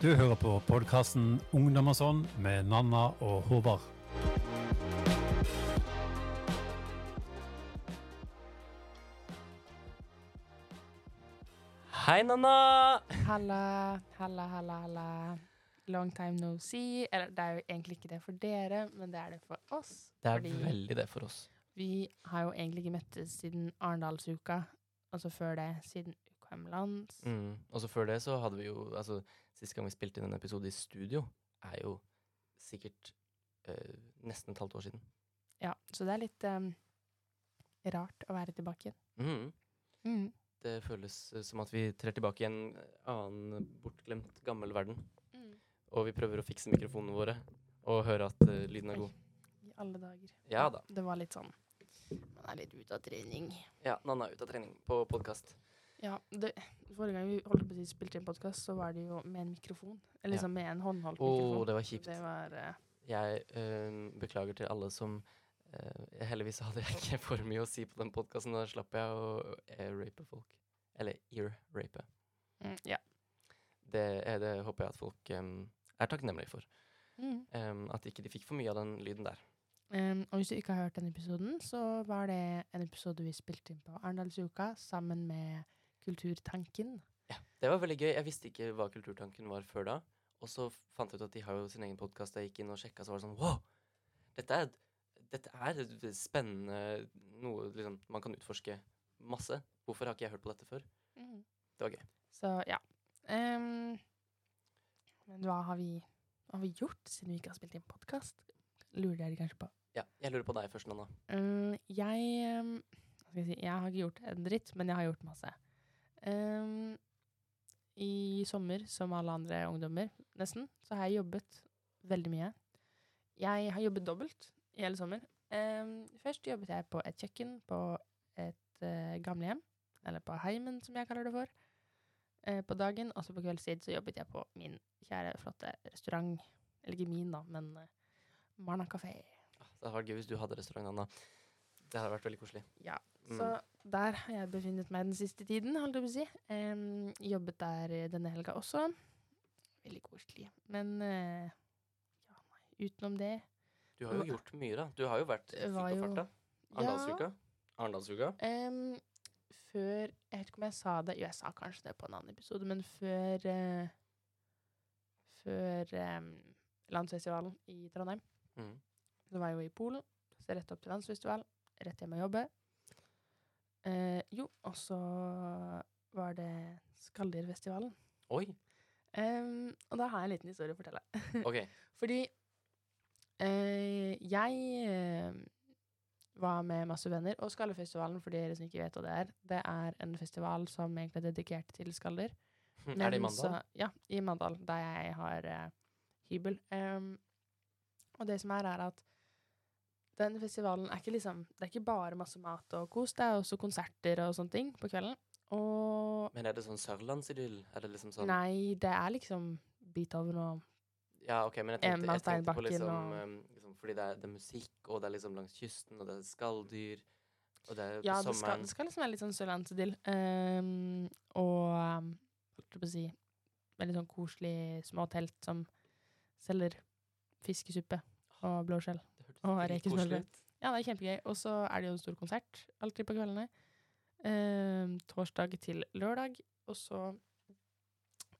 Du hører på podkasten Ungdom og sånn med Nanna og Håvard. Hei, Nanna! Halla, halla, halla, halla. Long time no see. Eller det er jo egentlig ikke det for dere, men det er det for oss. Det er veldig det for oss. vi har jo egentlig ikke møttes siden Arendalsuka. Altså før det, siden UKM-lands. Mm. Og så før det så hadde vi jo Altså, sist gang vi spilte inn en episode i studio, er jo sikkert øh, nesten et halvt år siden. Ja, så det er litt øh, rart å være tilbake igjen. Mm. Mm. Det føles eh, som at vi trer tilbake i en annen bortglemt, gammel verden. Mm. Og vi prøver å fikse mikrofonene våre og høre at øh, lyden er god. I alle dager. Ja da. Det var litt sånn Man er litt ute av trening. Ja, Nanna er ute av trening på podkast. Ja, det, Forrige gang vi holdt på å spilte inn podkast, så var det jo med en mikrofon. Eller liksom med en håndholdt oh, mikrofon. det var kjipt. Det var uh, Jeg eh, beklager til alle som eh, Heldigvis hadde jeg ikke for mye å si på den podkasten. Da slapp jeg å rape folk. Eller ear-rape. mm, Ja. Det, det håper jeg at folk um, er takknemlige for. Mm. Um, at ikke de fikk for mye av den lyden der. Um, og hvis du ikke har hørt den episoden, så var det en episode vi spilte inn på Arendalsuka sammen med Kulturtanken. Ja, Det var veldig gøy. Jeg visste ikke hva Kulturtanken var før da. Og så fant jeg ut at de har jo sin egen podkast. Jeg gikk inn og sjekka, så var det sånn wow! Dette er, dette er spennende noe liksom, man kan utforske masse. Hvorfor har ikke jeg hørt på dette før? Det var gøy. Så ja. Um, men hva har, vi, har vi gjort siden vi ikke har spilt inn podkast? Lurer dere kanskje på. Ja, jeg lurer på deg først, Nanna. Um, jeg um, jeg si? Jeg har ikke gjort en dritt, men jeg har gjort masse. Um, I sommer, som alle andre ungdommer, nesten, så har jeg jobbet veldig mye. Jeg har jobbet dobbelt i hele sommer. Um, først jobbet jeg på et kjøkken på et uh, gamlehjem, eller på heimen, som jeg kaller det for. Uh, på dagen, og så på kveldstid, så jobbet jeg på min kjære, flotte restaurant. Eller ikke min, da, men uh, Marna kafé. Ah, Det hadde vært gøy hvis du hadde restaurant, Anna. Det hadde vært veldig koselig. Ja. Så der har jeg befunnet meg den siste tiden, holdt jeg på å si. Um, jobbet der eh, denne helga også. Veldig koselig. Men uh, ja, nei, utenom det Du har jo gjort mye, da. Du har jo vært fint jo- farta. Arendalsuka. Arendalsuka. Um, Før Jeg vet ikke om jeg sa det Jo, jeg sa kanskje det på en annen episode, men før uh, Før um, landsfestivalen i Trondheim, Mm. så var jeg jo i Polen. Så rett opp til landsfestival, rett hjem og jobbe. Eh, jo, og så var det Skalldyr-festivalen. Oi. Em, og da har jeg en liten historie å fortelle. OK. Fordi eh, jeg eh, var med masse venner, og Skallefestivalen, for dere som ikke vet hva det er, det er en festival som egentlig er dedikert til skalldyr. er det i Mandal? så- ja, i Mandal, der jeg har eh, hybel. Um, og det som er, er at den festivalen er ikke liksom Det er ikke bare masse mat og kos, det er også konserter og sånne ting på kvelden. Og Men er det sånn sørlandsidyll? Er det liksom sånn Nei, det er liksom Beethoven og Ja, OK, men jeg tenkte, jeg tenkte på liksom, um, liksom Fordi det er, det er musikk, og det er liksom langs kysten, og det er skalldyr, og det er Ja, på det skal, sommeren. det skal liksom være litt sånn sørlandsidyll. Um, og holdt jeg på å si veldig sånn koselig små telt som selger fiskesuppe og blåskjell. Og rekesmørbrød. Ja, det er kjempegøy. Og så er det jo en stor konsert alltid på kveldene. Eh, torsdag til lørdag. Og så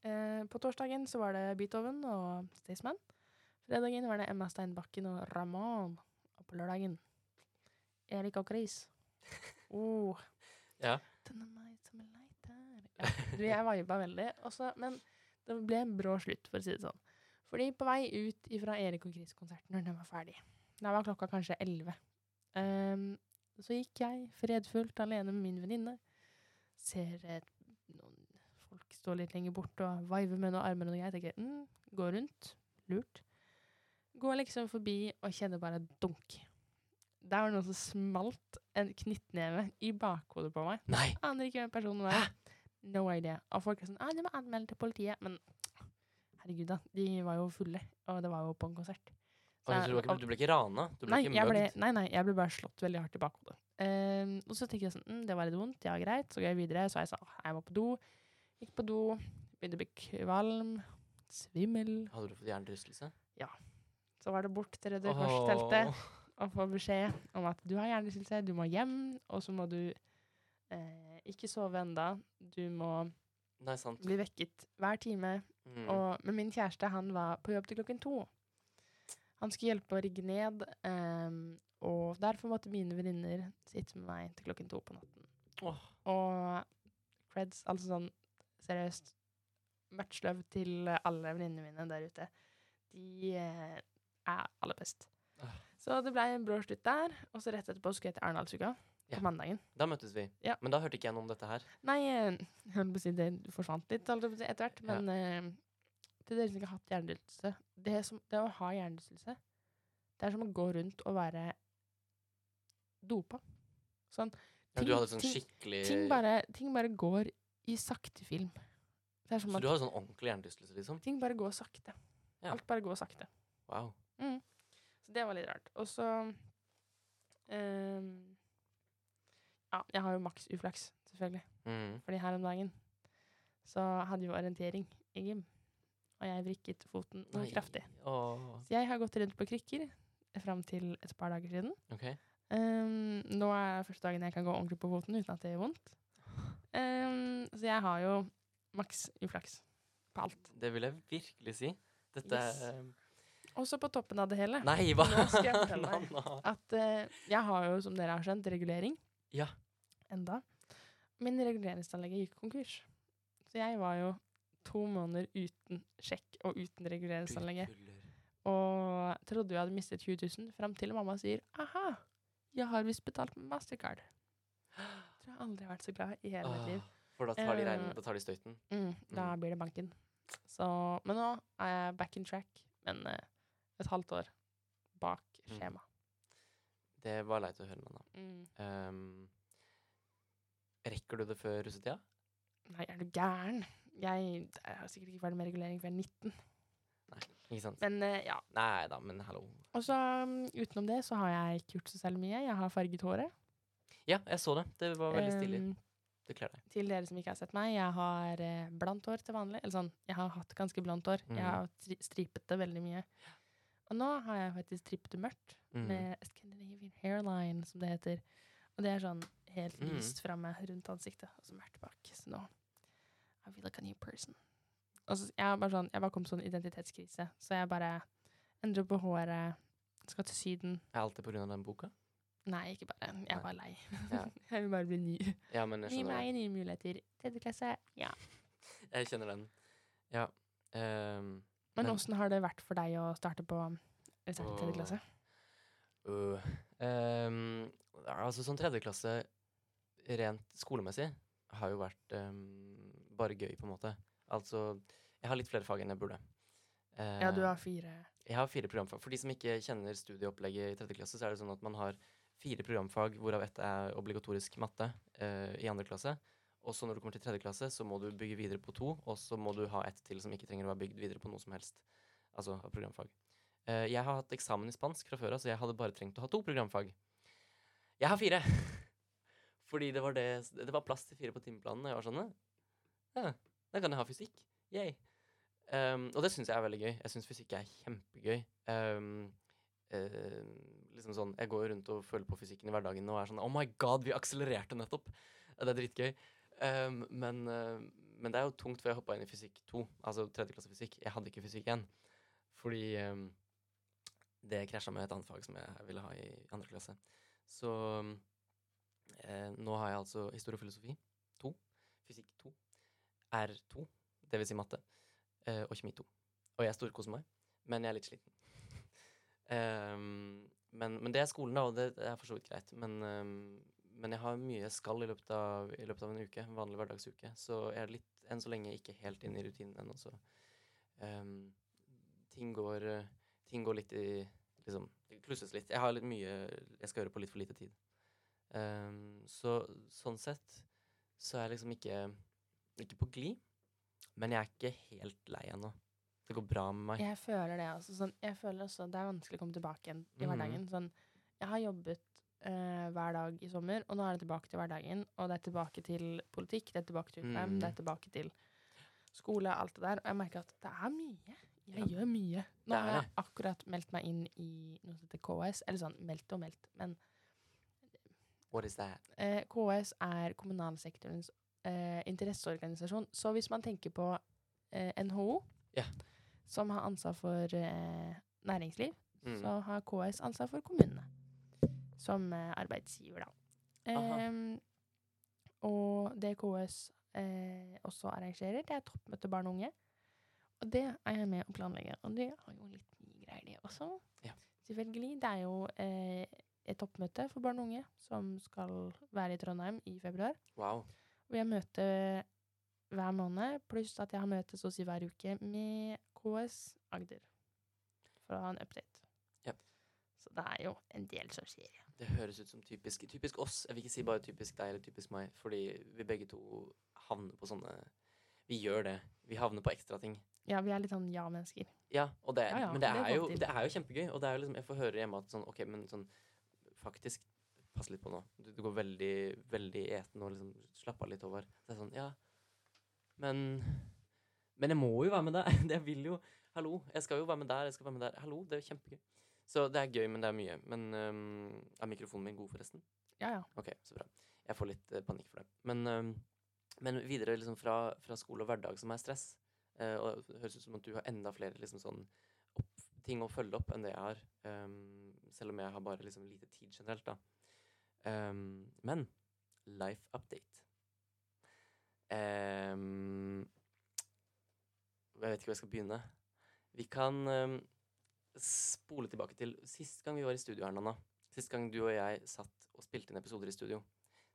eh, På torsdagen så var det Beethoven og Staysman. Fredagen var det Emma Steinbakken og Ramón. Og på lørdagen Erik og Chris. Oh. Ja. Denne meg som en lighter. Ja, du, jeg viba veldig. Også, men det ble en brå slutt, for å si det sånn. Fordi på vei ut fra Erik og Chris-konserten når den var ferdig, da var klokka kanskje elleve, Ehm, så gikk jeg fredfullt alene med min venninne. Ser eh, noen folk stå litt lenger bort og vive med noen armer og noe. Jeg tenker mm, gå rundt. Lurt. Går liksom forbi og kjenner bare dunk. Der var det noen som smalt en knyttneve i bakhodet på meg. Nei! Aner ikke hvem personen var. No idea. Og folk er sånn ah, 'Du må anmelde til politiet.' Men herregud, da. De var jo fulle, og det var jo på en konsert. Du, ble ikke, du ble ikke rana? Du ble nei, ikke ble, nei, nei, jeg ble bare slått veldig hardt i bakhodet. Ehm, og så tenker jeg sånn mm, Det var litt vondt. Ja, greit. Så går jeg videre. Så jeg sa Jeg må på do. Gikk på do. Begynte å bli kvalm. svimmel. Hadde du fått hjernerystelse? Så var det bort til Røde Kors-teltet og få beskjed om at du har hjernerystelse, du må hjem, og så må du eh, ikke sove enda. Du må Nei, sant. bli vekket hver time. Mm. Og, men min kjæreste han var på jobb til klokken to. Han skulle hjelpe å rigge ned, um, og derfor måtte mine venninner sitte med meg til klokken to på natten. Oh. Og creds, altså sånn seriøst Matchløv til alle venninnene mine der ute. De eh, er aller best. Ah. Så det ble en brå slutt der, og så rett etterpå skulle jeg til Arendalsuka Ja. på mandagen. Da møttes vi. Ja. Men da hørte ikke jeg noe om dette her. Nei, eh, jeg holdt på å si det forsvant litt etter hvert. Ja. Men eh, til dere som ikke har hatt hjernerystelse det, som, det å ha hjernerystelse, det er som å gå rundt og være dopa. Sånn. Ja, du Ting- hadde sånn skikkelig Ting bare, ting bare går i sakte film. Det er som Så at du hadde sånn ordentlig hjernerystelse, liksom? ting bare går sakte. Ja. Alt bare går sakte. Wow. Mm. Så det var litt rart. Og så um, Ja, jeg har jo maks uflaks, selvfølgelig. Mm. Fordi her om dagen så hadde vi orientering i gym. Og jeg vrikket foten noe Nei. kraftig. Åh. Så jeg har gått rundt på krykker fram til et par dager siden. Okay. Um, nå er første dagen jeg kan gå ordentlig på foten uten at det gjør vondt. Um, så jeg har jo maks uflaks på alt. Det vil jeg virkelig si. Dette Yes. er Og så på toppen av det hele Nei, hva? Nå skal jeg fortelle deg. At uh, jeg har jo, som dere har skjønt, regulering. Ja. Enda. Min reguleringsanlegg gikk konkurs. Så jeg var jo to måneder uten sjekk og uten Du reguleringsanlegget. Og trodde jeg hadde mistet 20 000, fram til mamma sier 'aha, jeg har visst betalt med Mastercard'. Tror jeg aldri har vært så glad i hele mitt liv. For da tar de regnen, da tar de støyten. Mm, da blir det banken. Så, men nå er jeg back in track, men eh, et halvt år bak Mm. skjema. Det var leit å høre, Nanna. Mm. Um, rekker du det før russetida? Nei, er du gæren? Jeg, jeg har sikkert ikke ferdig med regulering før jeg er 19. Nei, Ikke sant? Men eh, ja. Nei da, men hallo. Og så um, utenom det så har jeg ikke gjort så særlig mye. Jeg har farget håret. Ja, jeg så det. Det var veldig stilig. Um, Det kler deg. til dere som ikke har sett meg, jeg har eh, hår til vanlig. Eller sånn, jeg har hatt ganske blondt hår. Mm. Jeg har stri stripet det veldig mye. Og nå har jeg faktisk strippet det mørkt Mm. med Scandinavian hairline, som det heter. Og det er sånn helt Mm. lyst framme rundt ansiktet, og så mørkt bak. Så nå I feel like a new person. Og så, jeg bare sånn, jeg bare kom sånn identitetskrise, så jeg bare endrer på håret, skal til Syden. Er alt det på grunn av den boka? Nei, ikke bare. Jeg er bare lei. Ja. jeg vil bare bli ny. Ja, men jeg Gi meg nye muligheter. Tredje klasse, ja. Jeg kjenner den. Ja. Um, Men Men- åssen har det vært for deg å starte på starte tredje klasse? Uh, um, altså sånn tredje klasse rent skolemessig har jo vært um, bare gøy, på en måte. Altså, jeg har litt flere fag enn jeg burde. Ja, du Eh, har fire Jeg har fire programfag. For de som ikke kjenner studieopplegget i tredje klasse, så er det sånn at man har fire programfag, hvorav ett er obligatorisk matte eh, i andre klasse. Og så når du kommer til tredje klasse, så må du bygge videre på to, og så må du ha ett til som ikke trenger å være bygd videre på noe som helst. Altså av programfag. Eh, jeg har hatt eksamen i spansk fra før av, så jeg hadde bare trengt å ha to programfag. Jeg har fire! Fordi det var, det, det var plass til fire på timeplanen, jeg var sånn «Hæ? Ja, da kan jeg ha fysikk. Yay. Um, og det syns jeg er veldig gøy. Jeg syns fysikk er kjempegøy. Um, uh, liksom sånn, Jeg går rundt og føler på fysikken i hverdagen og er sånn Oh my god, vi akselererte nettopp! Det er dritgøy. Um, men, uh, men det er jo tungt, for jeg hoppa inn i fysikk 2, altså tredjeklasse fysikk. Jeg hadde ikke fysikk 1. Fordi det krasja med et annet fag som jeg ville ha i andre klasse. Så uh, nå har jeg altså historie og filosofi 2, fysikk 2, R2, det vil si matte, eh, og kjemi 2. Og jeg storkoser meg, men jeg er litt sliten. um, men, men det er skolen, da, og det, er for så vidt greit. Men, um, men jeg har mye jeg skal i løpet, av, i løpet av en uke, en vanlig hverdagsuke. Så jeg er litt, enn så lenge ikke helt inne i rutinen ennå, så um, ting, går, ting går litt i Liksom, det klusses litt. Jeg har litt mye jeg skal gjøre på litt for lite tid. Um, så sånn sett så er jeg liksom ikke Ikke på glid, men jeg er ikke helt lei ennå. Det går bra med meg. Jeg føler det også. Sånn, jeg føler også det er vanskelig å komme tilbake igjen i Mhm. hverdagen. Sånn, jeg har jobbet eh, hver dag i sommer, og nå er det tilbake til hverdagen. Og det er tilbake til politikk, det er tilbake til UKM, Mm. det er tilbake til skole, alt det der. Og jeg merker at det er mye. Jeg Ja. gjør mye. Nå har jeg akkurat meldt meg inn i noe som heter KS. Eller sånn meldt og meldt, men What is that? eh, KS er kommunalsektorens eh, interesseorganisasjon. Så hvis man tenker på eh, NHO, Ja. som har ansvar for eh, næringsliv, Mm. så har KS ansvar for kommunene som eh, arbeidsgiver, da. Aha. Og det KS eh, også arrangerer, det er toppmøte barn og unge. Og det er jeg med å planlegge. Og det har jo litt mye greier, det også. Ja. Selvfølgelig. Det er jo eh, et toppmøte for barn og unge som skal være i Trondheim i februar. Wow. Og jeg møter hver måned, pluss at jeg har møte så å si hver uke med KS Agder. For å ha en update. Ja. Så det er jo en del som skjer. Det høres ut som typisk, typisk oss. Jeg vil ikke si bare typisk deg eller typisk meg, fordi vi begge to havner på sånne Vi gjør det. Vi havner på ekstra ting. Ja, vi er litt sånn ja-mennesker. Ja, det, Ja, ja, men det det er, får jo, det er jo kjempegøy. Og det er jo liksom, jeg får høre hjemme at sånn OK, men sånn Faktisk, pass litt på nå. Du, du går veldig, veldig eten og liksom slapp av litt over. Så det er sånn Ja, men Men jeg må jo være med der. Jeg vil jo Hallo, jeg skal jo være med der, jeg skal være med der. Hallo, det er jo kjempegøy. Så det er gøy, men det er mye. Men um, er mikrofonen min god, forresten? Ja, ja. Ok, så bra. Jeg får litt uh, panikk for det. Men, um, men videre liksom fra, fra skole og hverdag som er stress. uh, og det høres ut som at du har enda flere liksom sånn opp, ting å følge opp enn det jeg har. Um, selv om jeg har bare liksom lite tid generelt, da. Øhm, men life update. um, jeg vet ikke hvor jeg skal begynne. Vi kan um, spole tilbake til sist gang vi var i studio her, Nanna. Sist gang du og jeg satt og spilte inn episoder i studio.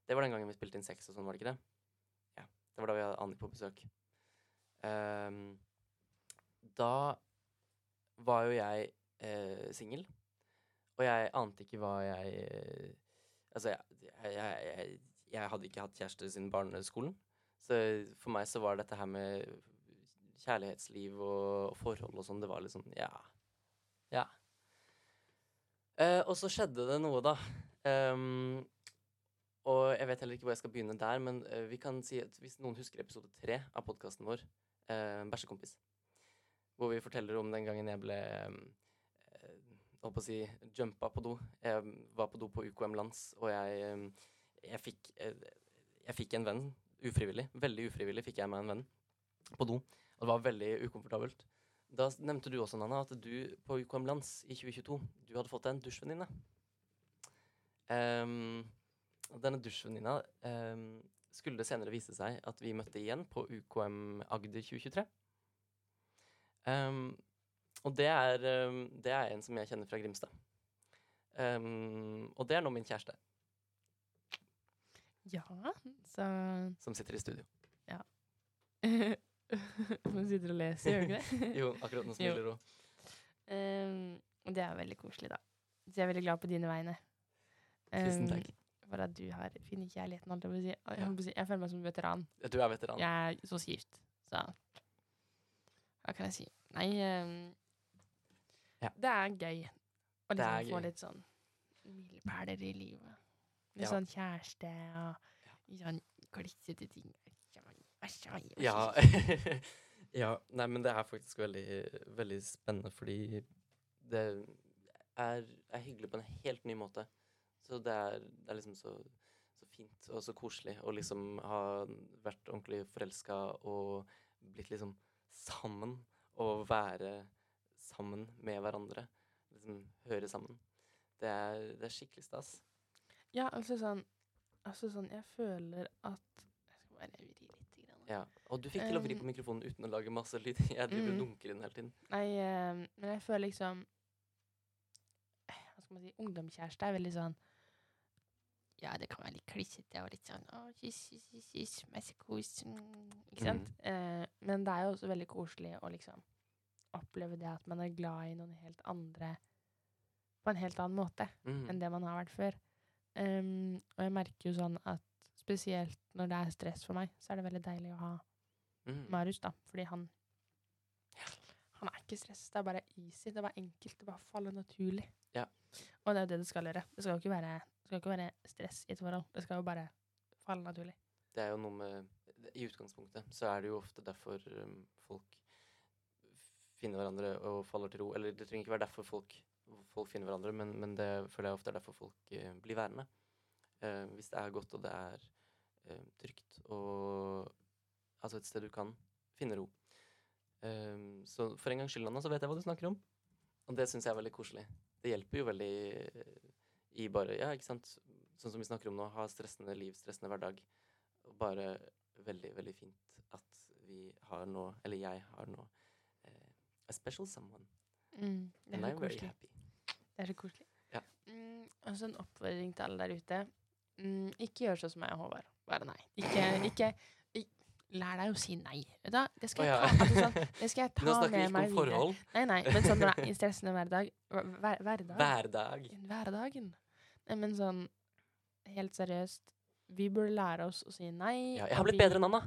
Det var den gangen vi spilte inn sex og sånn, var det ikke det? Ja. Det var da vi hadde Annik på besøk. Da var jo jeg eh, singel, og jeg ante ikke hva jeg Altså, jeg, jeg, jeg, jeg, hadde ikke hatt kjæreste siden barneskolen. Så for meg så var dette her med kjærlighetsliv og forhold og sånn, det var litt sånn ja. Ja. Eh, og så skjedde det noe, da. Um, og jeg vet heller ikke hvor jeg skal begynne der, men uh, vi kan si at hvis noen husker episode tre av podkasten vår, uh, Bæsjekompis, hvor vi forteller om den gangen jeg ble um, holdt på å si jumpa på do. Jeg var på do på UKM Lands, og jeg, jeg fikk eh, Jeg fikk en venn ufrivillig. Veldig ufrivillig fikk jeg meg en venn på do. Og det var veldig ukomfortabelt. Da nevnte du også, Nanna, at du på UKM Lands i 2022 du hadde fått deg en dusjvenninne. Um, denne dusjvenninna um, skulle det senere vise seg at vi møtte igjen på UKM Agder 2023. Em, og det er, det er en som jeg kjenner fra Grimstad. Um, og det er nå min kjæreste, Ja, så som sitter i studio. Ja. Hun sitter og leser, gjør hun ikke det? Jo, akkurat nå smiler hun. Um, det er veldig koselig, da. Så jeg er veldig glad på dine vegne. Tusen Um, takk. For at du har funnet kjærligheten, Alt jeg si. Jeg, Ja. jeg føler meg som veteran. Du er veteran. Jeg er så skift, så Hva kan jeg si? Nei um, Ja. Det er gøy å liksom få litt sånn milepæler i livet. Litt Ja. sånn kjæreste og litt sånn klissete ting. Ja. ja. Nei, men det er faktisk veldig, veldig spennende, fordi det er, er hyggelig på en helt ny måte. Så det er, det er liksom så, så fint og så koselig å liksom ha vært ordentlig forelska og blitt liksom sammen. Og være sammen med hverandre. Liksom høre sammen. Det er, det er skikkelig stas. Ja, altså sånn, altså sånn Jeg føler at Jeg skal bare vri litt. Grann. Ja. Og du fikk til å vri på mikrofonen uten å lage masse lyd. Jeg driver og mm. dunker den hele tiden. Nei, men jeg føler liksom Hva skal man si? Ungdomskjæreste er veldig sånn Ja, det kan være litt klissete og litt sånn Å, kyss, kyss, kyss, masse kos. Mm, ikke sant? Eh, men det er jo også veldig koselig å liksom oppleve det at man er glad i noen helt andre på en helt annen måte Mm. enn det man har vært før. Um, og jeg merker jo sånn at spesielt når det er stress for meg, så er det veldig deilig å ha Mm. Marius, da. Fordi han Han er ikke stress. Det er bare easy. Det er bare enkelt. Det bare faller naturlig. Ja. Og det er jo det det skal gjøre. Det skal jo ikke være, jo ikke være stress i et forhold. Det skal jo bare falle naturlig. det er jo noe med I utgangspunktet så er det jo ofte derfor um, folk finner hverandre og faller til ro. Eller det trenger ikke være derfor folk, folk finner hverandre, men, men det føler jeg ofte er derfor folk eh, blir værende. Eh, hvis det er godt og det er eh, trygt og altså et sted du kan finne ro. Eh, så for en gangs skyld, Anna, så vet jeg hva du snakker om. Og det syns jeg er veldig koselig. Det hjelper jo veldig eh, i bare Ja, ikke sant. Sånn som vi snakker om nå, ha stressende liv, stressende hverdag. Og bare veldig, veldig fint at vi har nå, eller jeg har nå, a special someone. Mm, det er koselig. happy. Det er så koselig. Ja. Mm, og så en oppfordring til alle der ute. Mm, ikke gjør sånn som meg og Håvard. Bare nei. Ikke, ikke ik- Lær deg å si nei. Da. Det skal jeg ta, altså, sånn, det skal jeg Nå snakker vi ikke om om videre. forhold. Nei, nei, men sånn når det er stressende hverdag hver, hver, hverdag? Hverdag. Hverdagen. Nei, men sånn helt seriøst. Vi burde lære oss å si nei. Ja, jeg har blitt vi- bedre enn Anna.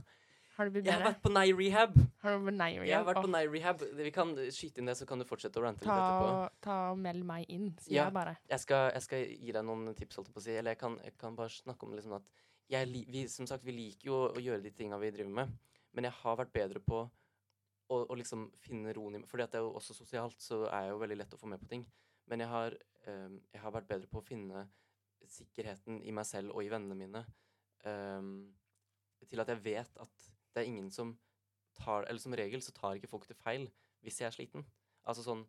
Har du blitt Jeg har vært på Nei Rehab. Har du blitt nei? Jeg har vært på Nei Rehab. Vi kan skyte inn det, så kan du fortsette å rante litt etterpå. ta og meld meg inn, sier Ja. jeg bare. Jeg skal, jeg skal gi deg noen tips, holdt jeg på å si. Eller jeg kan, jeg kan bare snakke om liksom at jeg, vi, Som sagt, vi liker jo å gjøre de tinga vi driver med. Men jeg har vært bedre på å, å liksom finne roen i Fordi at det er jo også sosialt, så er jeg jo veldig lett å få med på ting. Men jeg har, um, jeg har vært bedre på å finne sikkerheten i meg selv og i vennene mine. Um, til at jeg vet at det er ingen som tar Eller som regel så tar ikke folk det feil hvis jeg er sliten. Altså sånn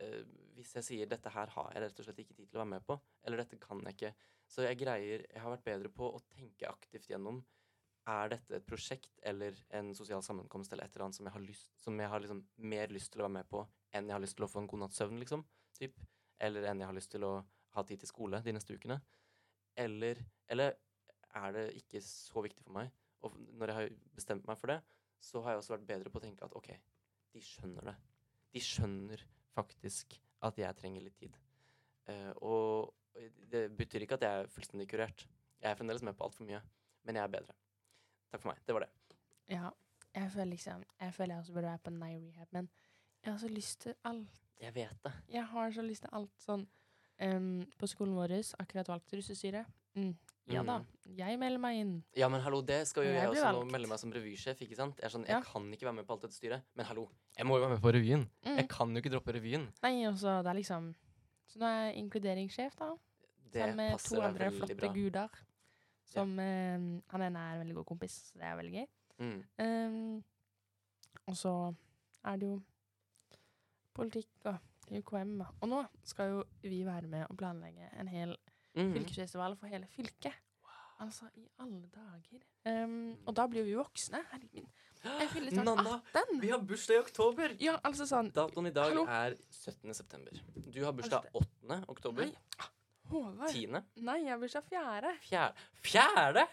øh, Hvis jeg sier 'dette her har jeg rett og slett ikke tid til å være med på', eller 'dette kan jeg ikke', så jeg greier Jeg har vært bedre på å tenke aktivt gjennom er dette et prosjekt eller en sosial sammenkomst eller et eller annet som jeg har, lyst, som jeg har liksom mer lyst til å være med på enn jeg har lyst til å få en god natts søvn, liksom? Typ. Eller enn jeg har lyst til å ha tid til skole de neste ukene? Eller, eller er det ikke så viktig for meg? Og når jeg har bestemt meg for det, så har jeg også vært bedre på å tenke at OK, de skjønner det. De skjønner faktisk at jeg trenger litt tid. Uh, og det betyr ikke at jeg er fullstendig kurert. Jeg er fremdeles med på altfor mye, men jeg er bedre. Takk for meg. Det var det. Ja, jeg føler liksom Jeg føler jeg også burde være på Nei Rehab, men jeg har så lyst til alt. Jeg vet det. Jeg har så lyst til alt sånn um, På skolen vår, akkurat valgt russestyre. Mm. Ja da, jeg melder meg inn. Ja, men hallo, det skal jo jeg, jeg også nå melde meg som revysjef, ikke sant? Jeg sånn, Ja. kan ikke være med på alt dette styret, men hallo, jeg må jo være med på revyen. Mm. Jeg kan jo ikke droppe revyen. Nei, også, det er liksom Så nå er jeg inkluderingssjef, da. Det sammen med to andre flotte bra. guder. Som em, Han ene er en veldig god kompis, så det er veldig gøy. Mm. Um, og så er det jo politikk og UKM. Og nå skal jo vi være med og planlegge en hel Mm. Fylkesfestivaler for hele fylket. Altså, i alle dager. Um, og da blir vi voksne. Herregud. Jeg fyller snart Nanna, 18. vi har bursdag i oktober! Ja, altså sånn Datoen i dag Hallo? er 17. september. Du har bursdag 8. oktober. Nei. Håvard. 10. Nei, jeg har bursdag 4. Fjerde. Fjerde?!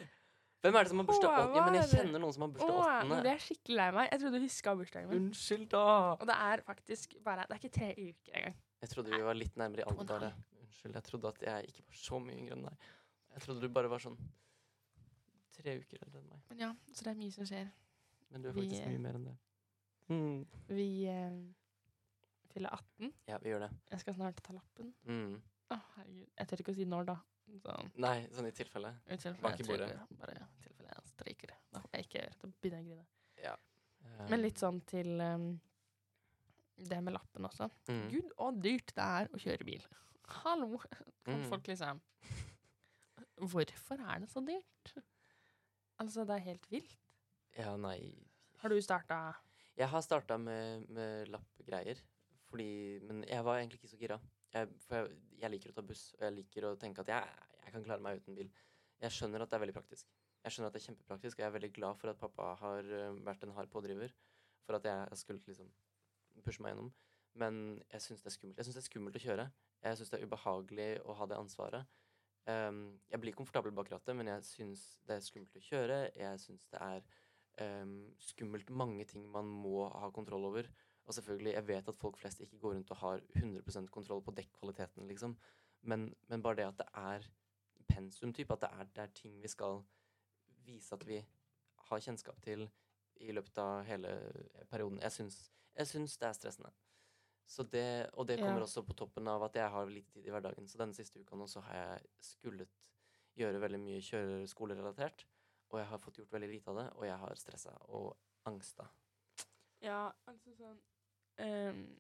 Hvem er det som har bursdag 8.? Ja, men jeg kjenner noen som har bursdag nå 8. Det er skikkelig lei meg. Jeg trodde du huska bursdagen min. Unnskyld, da! Og det er faktisk bare Det er ikke tre uker engang. Jeg trodde vi var litt nærmere i alder. Unnskyld, jeg trodde at jeg ikke var så mye yngre enn deg. Jeg trodde du bare var sånn tre uker eldre enn meg. Men ja, så det er mye som skjer. Men du er faktisk vi, mye mer enn det. Mm. Vi eh, fyller 18. Ja, vi gjør det. Jeg skal snart ta lappen. Mm. Å, herregud. Jeg tør ikke å si når, da. Så, Nei, sånn i tilfelle. i tilfelle Bank i bordet. Bare i tilfelle jeg stryker. Da får jeg ikke gjøre det. Da begynner jeg å grine. Um, Men litt sånn til um, det med lappen også. mm. Gud, å dyrt det er å kjøre bil. Hallo! Kan Mm. folk liksom Hvorfor er det så dyrt? Altså, det er helt vilt. Ja, nei Har du starta Jeg har starta med, med lappgreier, fordi Men jeg var egentlig ikke så gira. Jeg, for jeg, jeg liker å ta buss, og jeg liker å tenke at jeg, jeg kan klare meg uten bil. Jeg skjønner at det er veldig praktisk. Jeg skjønner at det er kjempepraktisk, og jeg er veldig glad for at pappa har eh, vært en hard pådriver for at jeg skulle liksom pushe meg gjennom. Men jeg syns det er skummelt. Jeg syns det er skummelt å kjøre. Jeg syns det er ubehagelig å ha det ansvaret. Um, jeg blir komfortabel bak rattet, men jeg syns det er skummelt å kjøre. Jeg syns det er um, skummelt mange ting man må ha kontroll over. Og selvfølgelig, jeg vet at folk flest ikke går rundt og har 100% kontroll på dekkvaliteten, liksom. Men, men bare det at det er pensum, type, at det er, det er ting vi skal vise at vi har kjennskap til i løpet av hele perioden. Jeg syns, jeg syns det er stressende. Så det, og det kommer Ja. også på toppen av at jeg har lite tid i hverdagen. Så denne siste uka nå så har jeg skullet gjøre veldig mye kjøreskolerelatert. og jeg har fått gjort veldig lite av det, og jeg har stressa og angsta. Ja, altså sånn um,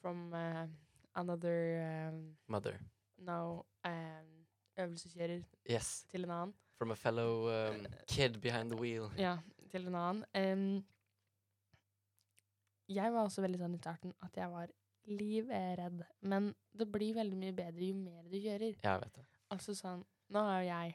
From uh, another um, Mother. No. um, øvelseskjører Yes. til en annen. From a fellow um, kid behind the wheel. Ja, til en annen. Em, jeg var også veldig sånn i starten at jeg var livredd. Men det blir veldig mye bedre jo mer du kjører. Jeg vet det. Altså sånn, Nå er jo jeg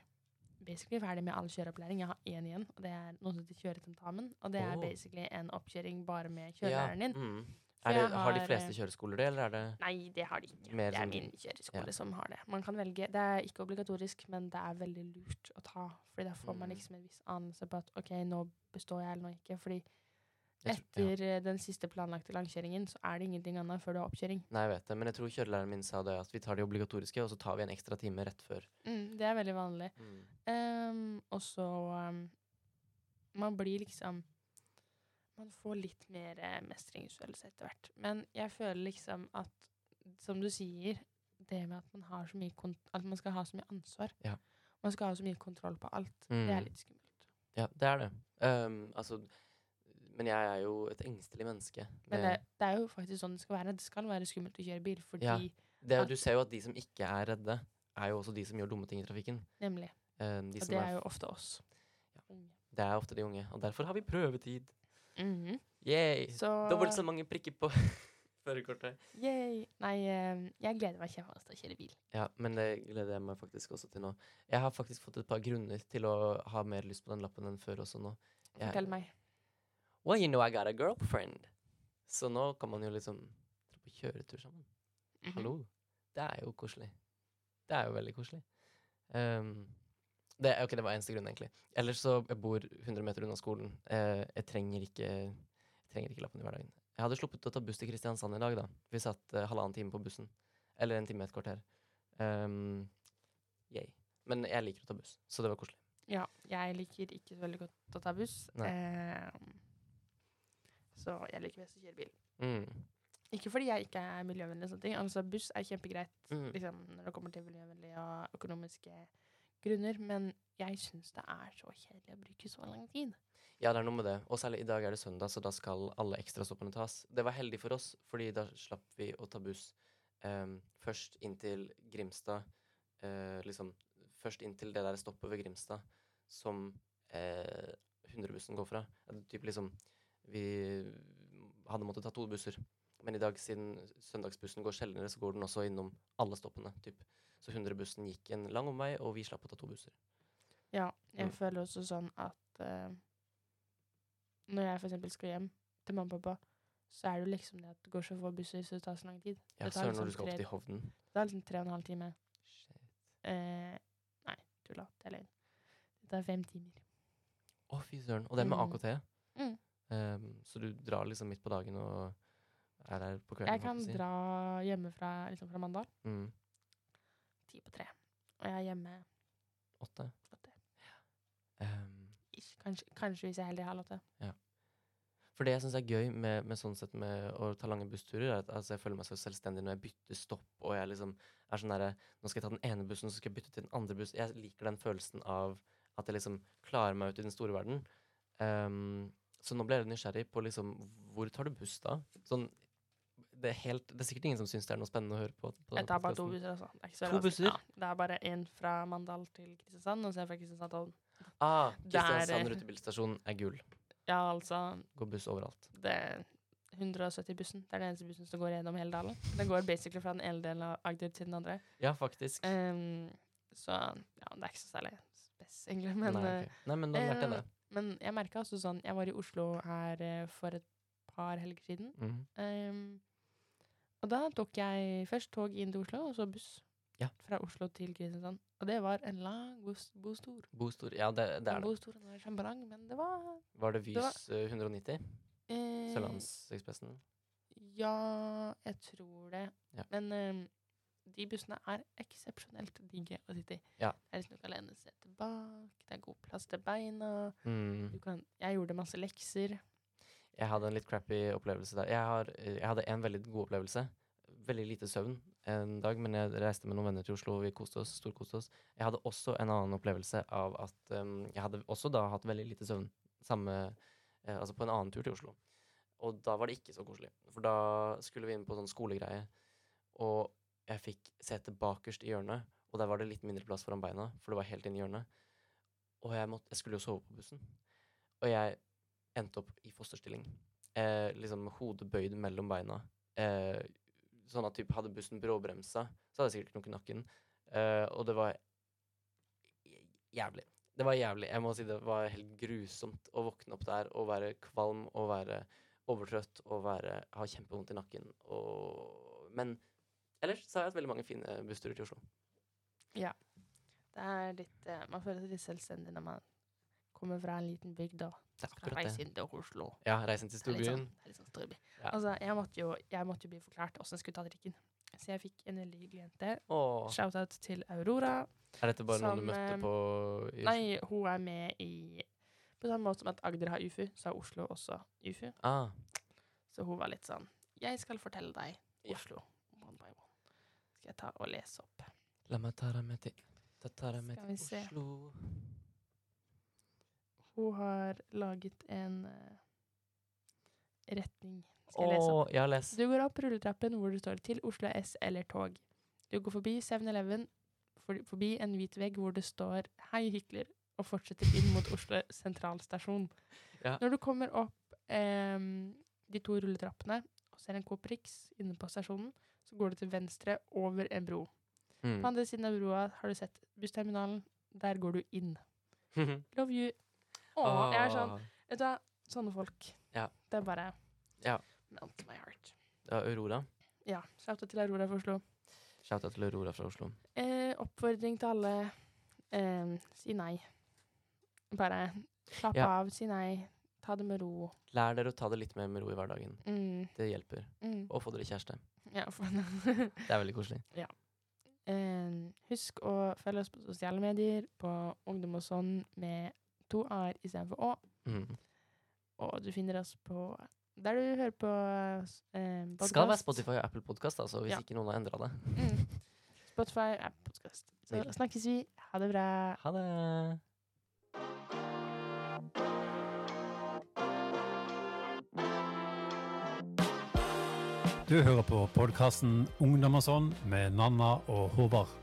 basically ferdig med all kjøreopplæring. Jeg har én igjen, og det er noe som heter kjøretentamen. Og det er oh. basically en oppkjøring bare med kjørelæreren din. Mm. Er det, har, har de fleste eh, kjøreskoler det, eller er det Nei, det har de ikke. Det er min kjøreskole ja. som har det. Man kan velge. Det er ikke obligatorisk, men det er veldig lurt å ta. Fordi da får man Mm. liksom en viss anelse på at OK, nå består jeg eller nå ikke. Fordi Tror- ja. etter eh, den siste planlagte langkjøringen, så er det ingenting annet før du har oppkjøring. Nei, jeg vet det, men jeg tror kjørelæreren min sa det at vi tar de obligatoriske, og så tar vi en ekstra time rett før. Mm, det er veldig vanlig. Mm. Um, og så um, Man blir liksom Man får litt mer eh, mestringsfølelse etter hvert. Men jeg føler liksom at, som du sier, det med at man har så mye at man skal ha så mye ansvar Ja. Man skal ha så mye kontroll på alt. Det Mm. er litt skummelt. Ja, det er det. Um, altså Men jeg er jo et engstelig menneske. Men det, det er jo faktisk sånn det skal være. Det skal være skummelt å kjøre bil, fordi Ja. det, er du ser jo at de som ikke er redde, er jo også de som gjør dumme ting i trafikken. Nemlig. Um, de Og det er, jo ofte oss. Ja. Det er ofte de unge. Og derfor har vi prøvetid. Mhm. Yay! Så Dobbelt så mange prikker på førerkortet. Yay. Nei, eh, jeg gleder meg kjempemasse til å kjøre bil. Ja, men det gleder jeg meg faktisk også til nå. Jeg har faktisk fått et par grunner til å ha mer lyst på den lappen enn før også nå. Jeg- Fortell meg. Well, you know I got a girlfriend. Så nå kan man jo liksom dra på kjøretur sammen. Mhm. Hallo. Det er jo koselig. Det er jo veldig koselig. Um, det, ok, det var eneste grunn, egentlig. Ellers så jeg bor 100 meter unna skolen. Uh, jeg trenger ikke Jeg trenger ikke lappen i hverdagen. Jeg hadde sluppet å ta buss til Kristiansand i dag, da. Vi satt uh, halvannen time på bussen. Eller en time et kvarter. Um, yay. Men jeg liker å ta buss, så det var koselig. Ja, jeg liker ikke så veldig godt å ta buss. Nei. ehm, så jeg liker best å kjøre bil. Mm. Ikke fordi jeg ikke er miljøvennlig, og sånne ting. Altså, buss er kjempegreit Mm. liksom, når det kommer til miljøvennlige og økonomiske grunner, men jeg syns det er så kjedelig å bruke så lang tid. Ja, det er noe med det. Og særlig i dag er det søndag, så da skal alle ekstrastoppene tas. Det var heldig for oss, fordi da slapp vi å ta buss um, først inn til Grimstad. Uh, liksom først inn til det der stoppet ved Grimstad som uh, 100-bussen går fra. Typ liksom Vi hadde måttet ta to busser. Men i dag, siden søndagsbussen går sjeldnere, så går den også innom alle stoppene. Typ. Så 100-bussen gikk en lang omvei, og vi slapp å ta to busser. Ja, jeg Mm. føler også sånn at uh, når jeg eksempel skal hjem til mamma og pappa, så er det jo liksom det at det går så få busser, så det tar så lang tid. Ja, Det tar Søren, liksom når du skal opp til Hovden. Det tar liksom tre og en halv time. Shit. Eh, nei, tulla. Det er løgn. Det tar fem timer. Å, fy søren. Og det med. AKT. Mm. Ehm, så du drar liksom midt på dagen og er der på kvelden? Jeg kan si. dra hjemmefra liksom fra Mandal Mm. ti på tre. Og jeg er hjemme Åtte? åtte. Ehm, Ish. Kanskje, kanskje hvis jeg er heldig halv åtte. for det jeg syns er gøy med, med sånn sett med å ta lange bussturer, er at altså, jeg føler meg så selvstendig når jeg bytter stopp, og jeg liksom er sånn derre Nå skal jeg ta den ene bussen, så skal jeg bytte til den andre bussen. Jeg liker den følelsen av at jeg liksom klarer meg ut i den store verden. Ehm, så nå ble jeg nysgjerrig på liksom Hvor tar du buss da? Sånn det er, helt, det er sikkert ingen som syns det er noe spennende å høre på. på Jeg tar bare to busser, altså. Det er To veldig busser? Ja, det er bare én fra Mandal til Kristiansand, og så er fra Kristiansand til. Ah, Kristiansand rutebilstasjon er gull. Ja, altså Går buss overalt. Det er 170-bussen. Det er den eneste bussen som går gjennom hele dalen. Den går basically fra den ene delen av Agder til den andre. Ja, faktisk. Um, så ja, det er ikke så særlig spes, egentlig. Men, Nei, okay. Nei, men da lærte jeg det. Men jeg merka også sånn Jeg var i Oslo her eh, for et par helger siden. Mm. Um, og da tok jeg først tog inn til Oslo, og så buss Ja. fra Oslo til Kristiansand. Og det var en lang bostor. Bostor. Ja, det, det er det. bostor var kjemperang, men det var Var det det var- Vys eh, 190? eh, Sørlandsekspressen? Ja, jeg tror det. Ja. Men ehm, de bussene er eksepsjonelt digge å sitte i. Ja. Det er liksom du kan lene seg tilbake, det er god plass til beina. Mm. Du kan, jeg gjorde masse lekser. Jeg hadde en litt crappy opplevelse der. Jeg, har, jeg hadde en veldig god opplevelse. veldig lite søvn en dag, men jeg reiste med noen venner til Oslo, og vi koste oss, storkoste oss. Jeg hadde også en annen opplevelse av at um, jeg hadde også da hatt veldig lite søvn samme, uh, altså på en annen tur til Oslo. Og da var det ikke så koselig, for da skulle vi inn på sånn skolegreie, og jeg fikk sete bakerst i hjørnet, og der var det litt mindre plass foran beina, for det var helt inn i hjørnet. Og jeg, måtte, jeg skulle jo sove på bussen. Og jeg endte opp i fosterstilling. Eh, liksom med hodet bøyd mellom beina. Eh, sånn at typ, hadde bussen bråbremsa, så hadde jeg sikkert knukket nakken. Eh, og det var jævlig. Det var jævlig. Jeg må si det var helt grusomt å våkne opp der og være kvalm og være overtrøtt og være, ha kjempevondt i nakken. Og, men ellers så har jeg hatt veldig mange fine bussturer til Oslo. Ja. Det er litt eh, Man føler seg litt selvstendig når man kommer fra en liten bygd og skal reise inn til Oslo. Ja, til Det er litt storbyen. sånn, sånn storby. Ja. Altså, jeg måtte, jo, jeg måtte jo bli forklart åssen jeg skulle ta trikken. Så jeg fikk en veldig hyggelig jente. Shout-out til Aurora. er dette bare noen du møtte eh, på i Nei, hun er med i På samme måte som at Agder har UFU, så har Oslo også UFU. Ah, Så hun var litt sånn Jeg skal fortelle deg Oslo. Skal jeg ta og lese opp. la meg ta deg med til Ta, deg med til. Oslo. Hun har laget en uh, retning. Skal jeg lese opp? Jeg har. Du går opp rulletrappen hvor du står 'Til Oslo S' eller tog. Du går forbi 7-Eleven, for, forbi en hvit vegg hvor det står 'Hei, hykler', og fortsetter inn mot Oslo sentralstasjon. Ja. Når du kommer opp em, de to rulletrappene og ser en Coop Rix inne på stasjonen, så går du til venstre over en bro. Mm. På andre siden av broa har du sett bussterminalen. Der går du inn. Love you. Åh, jeg er sånn Vet du hva, sånne folk. Ja. Det er bare Ja. Melt my heart. Var Aurora. Ja. Shout-out til Aurora fra Oslo. Shout-out til Aurora fra Oslo. Eh, oppfordring til alle eh, si nei. Bare slapp Ja. av, si nei. Ta det med ro. Lær dere å ta det litt mer med ro i hverdagen. Mm, Det hjelper. mm. Og få dere kjæreste. Ja, Det er veldig koselig. eh, husk å følge oss på sosiale medier, på Ungdom og sånn med to a-er istedenfor å. Mm. Og du finner oss på der du hører på eh, Det skal være. Spotify og Apple Podcast, altså, hvis Ja. ikke noen har endra det. Mm. Spotify Apple podkast. Så snakkes vi. Ha det bra. Ha det! Du hører på podkasten Ungdom og sånn med Nanna og Håvard.